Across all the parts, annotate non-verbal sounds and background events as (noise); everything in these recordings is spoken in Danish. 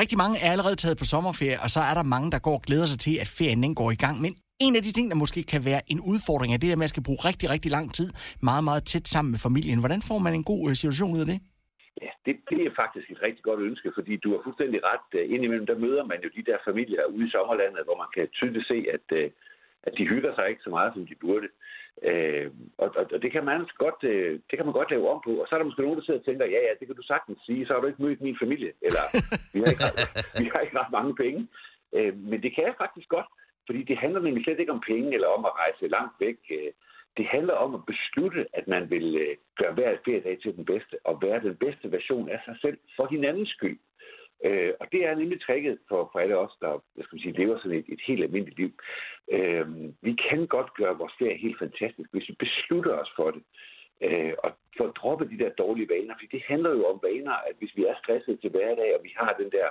Rigtig mange er allerede taget på sommerferie, og så er der mange, der går og glæder sig til, at ferien den går i gang. Men en af de ting, der måske kan være en udfordring, er det der med, at man skal bruge rigtig, rigtig lang tid meget, meget tæt sammen med familien. Hvordan får man en god øh, situation ud af det? Ja, det, det er faktisk et rigtig godt ønske, fordi du har fuldstændig ret. Øh, indimellem der møder man jo de der familier ude i sommerlandet, hvor man kan tydeligt se, at, øh, at de hygger sig ikke så meget, som de burde. Øh, og, og, og det kan man godt, det kan man godt lave om på. Og så er der måske nogen, der sidder og tænker, ja, ja, det kan du sagtens sige, så har du ikke mødt min familie, eller vi har ikke, (laughs) vi har ikke ret mange penge. Øh, men det kan jeg faktisk godt. Fordi det handler nemlig slet ikke om penge eller om at rejse langt væk. Øh, det handler om at beslutte, at man vil øh, gøre hver feriedag til den bedste, og være den bedste version af sig selv for hinandens skyld. Øh, og det er nemlig tricket for, for alle os, der hvad skal sige, lever sådan et, et helt almindeligt liv. vi kan godt gøre vores ferie helt fantastisk, hvis vi beslutter os for det. og for at droppe de der dårlige vaner, for det handler jo om vaner, at hvis vi er stresset til hverdag, og vi har den der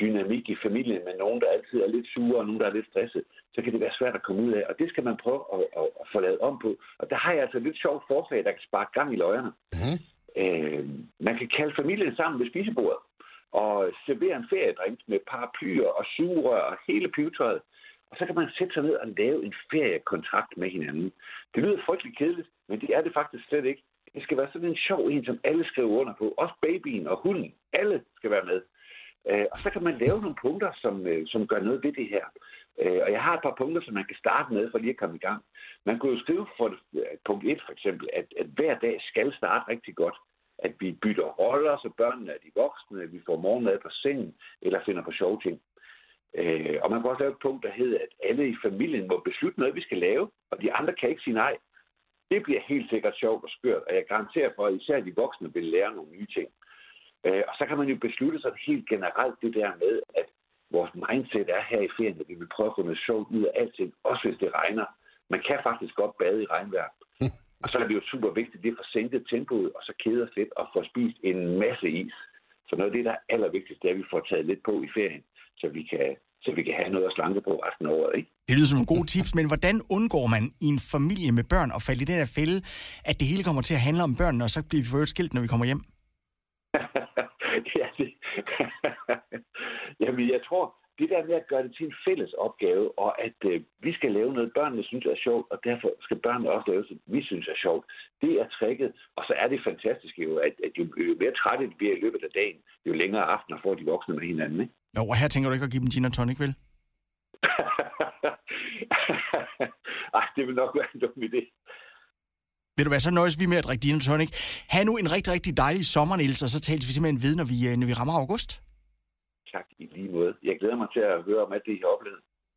dynamik i familien med nogen, der altid er lidt sure og nogen, der er lidt stresset, så kan det være svært at komme ud af. Og det skal man prøve at, at, at få lavet om på. Og der har jeg altså lidt sjovt forslag, der kan sparke gang i løjerne. Mm. Øh, man kan kalde familien sammen ved spisebordet og servere en feriedrink med paraplyer og sugerør og hele pivetøjet. Og så kan man sætte sig ned og lave en feriekontrakt med hinanden. Det lyder frygtelig kedeligt, men det er det faktisk slet ikke. Det skal være sådan en sjov en, som alle skriver under på. Også babyen og hunden. Alle skal være med. Øh, og så kan man lave nogle punkter, som, øh, som gør noget ved det her. Øh, og jeg har et par punkter, som man kan starte med for lige at komme i gang. Man kunne jo skrive for øh, punkt 1 for eksempel, at, at hver dag skal starte rigtig godt. At vi bytter roller, så børnene er de voksne, at vi får morgenmad på sengen, eller finder på sjove ting. Øh, og man kan også lave et punkt, der hedder, at alle i familien må beslutte noget, vi skal lave, og de andre kan ikke sige nej. Det bliver helt sikkert sjovt og skørt, og jeg garanterer for, at især de voksne vil lære nogle nye ting. Øh, og så kan man jo beslutte sig helt generelt det der med, at vores mindset er her i ferien, at vi vil prøve at få noget sjovt ud af alting, også hvis det regner. Man kan faktisk godt bade i regnvejr. Og så er det jo super vigtigt, det er for sænket tempoet, og så keder os lidt og få spist en masse is. Så noget af det, der er allervigtigst, det er, at vi får taget lidt på i ferien, så vi kan, så vi kan have noget at slanke på resten af året. Ikke? Det lyder som nogle gode tips, men hvordan undgår man i en familie med børn at falde i den her fælde, at det hele kommer til at handle om børnene, og så bliver vi for skilt, når vi kommer hjem? (laughs) ja, det... (laughs) Jamen, jeg tror, det der med at gøre det til en fælles opgave, og at øh, vi skal lave noget, børnene synes er sjovt, og derfor skal børnene også lave noget, vi synes er sjovt, det er tricket. Og så er det fantastisk jo, at, at jo, jo mere trætte de bliver i løbet af dagen, jo længere aftener får de voksne med hinanden. Ikke? Jo, og her tænker du ikke at give dem gin og tonic, vel? (laughs) Ej, det vil nok være en dum idé. Vil du være, så nøjes vi med at drikke gin tonic. Ha' nu en rigtig, rigtig dejlig sommer, Niels, og så tales vi simpelthen ved, når vi, øh, når vi rammer august. Tak i lige måde. Jeg glæder mig til at høre om alt det, I har oplevet.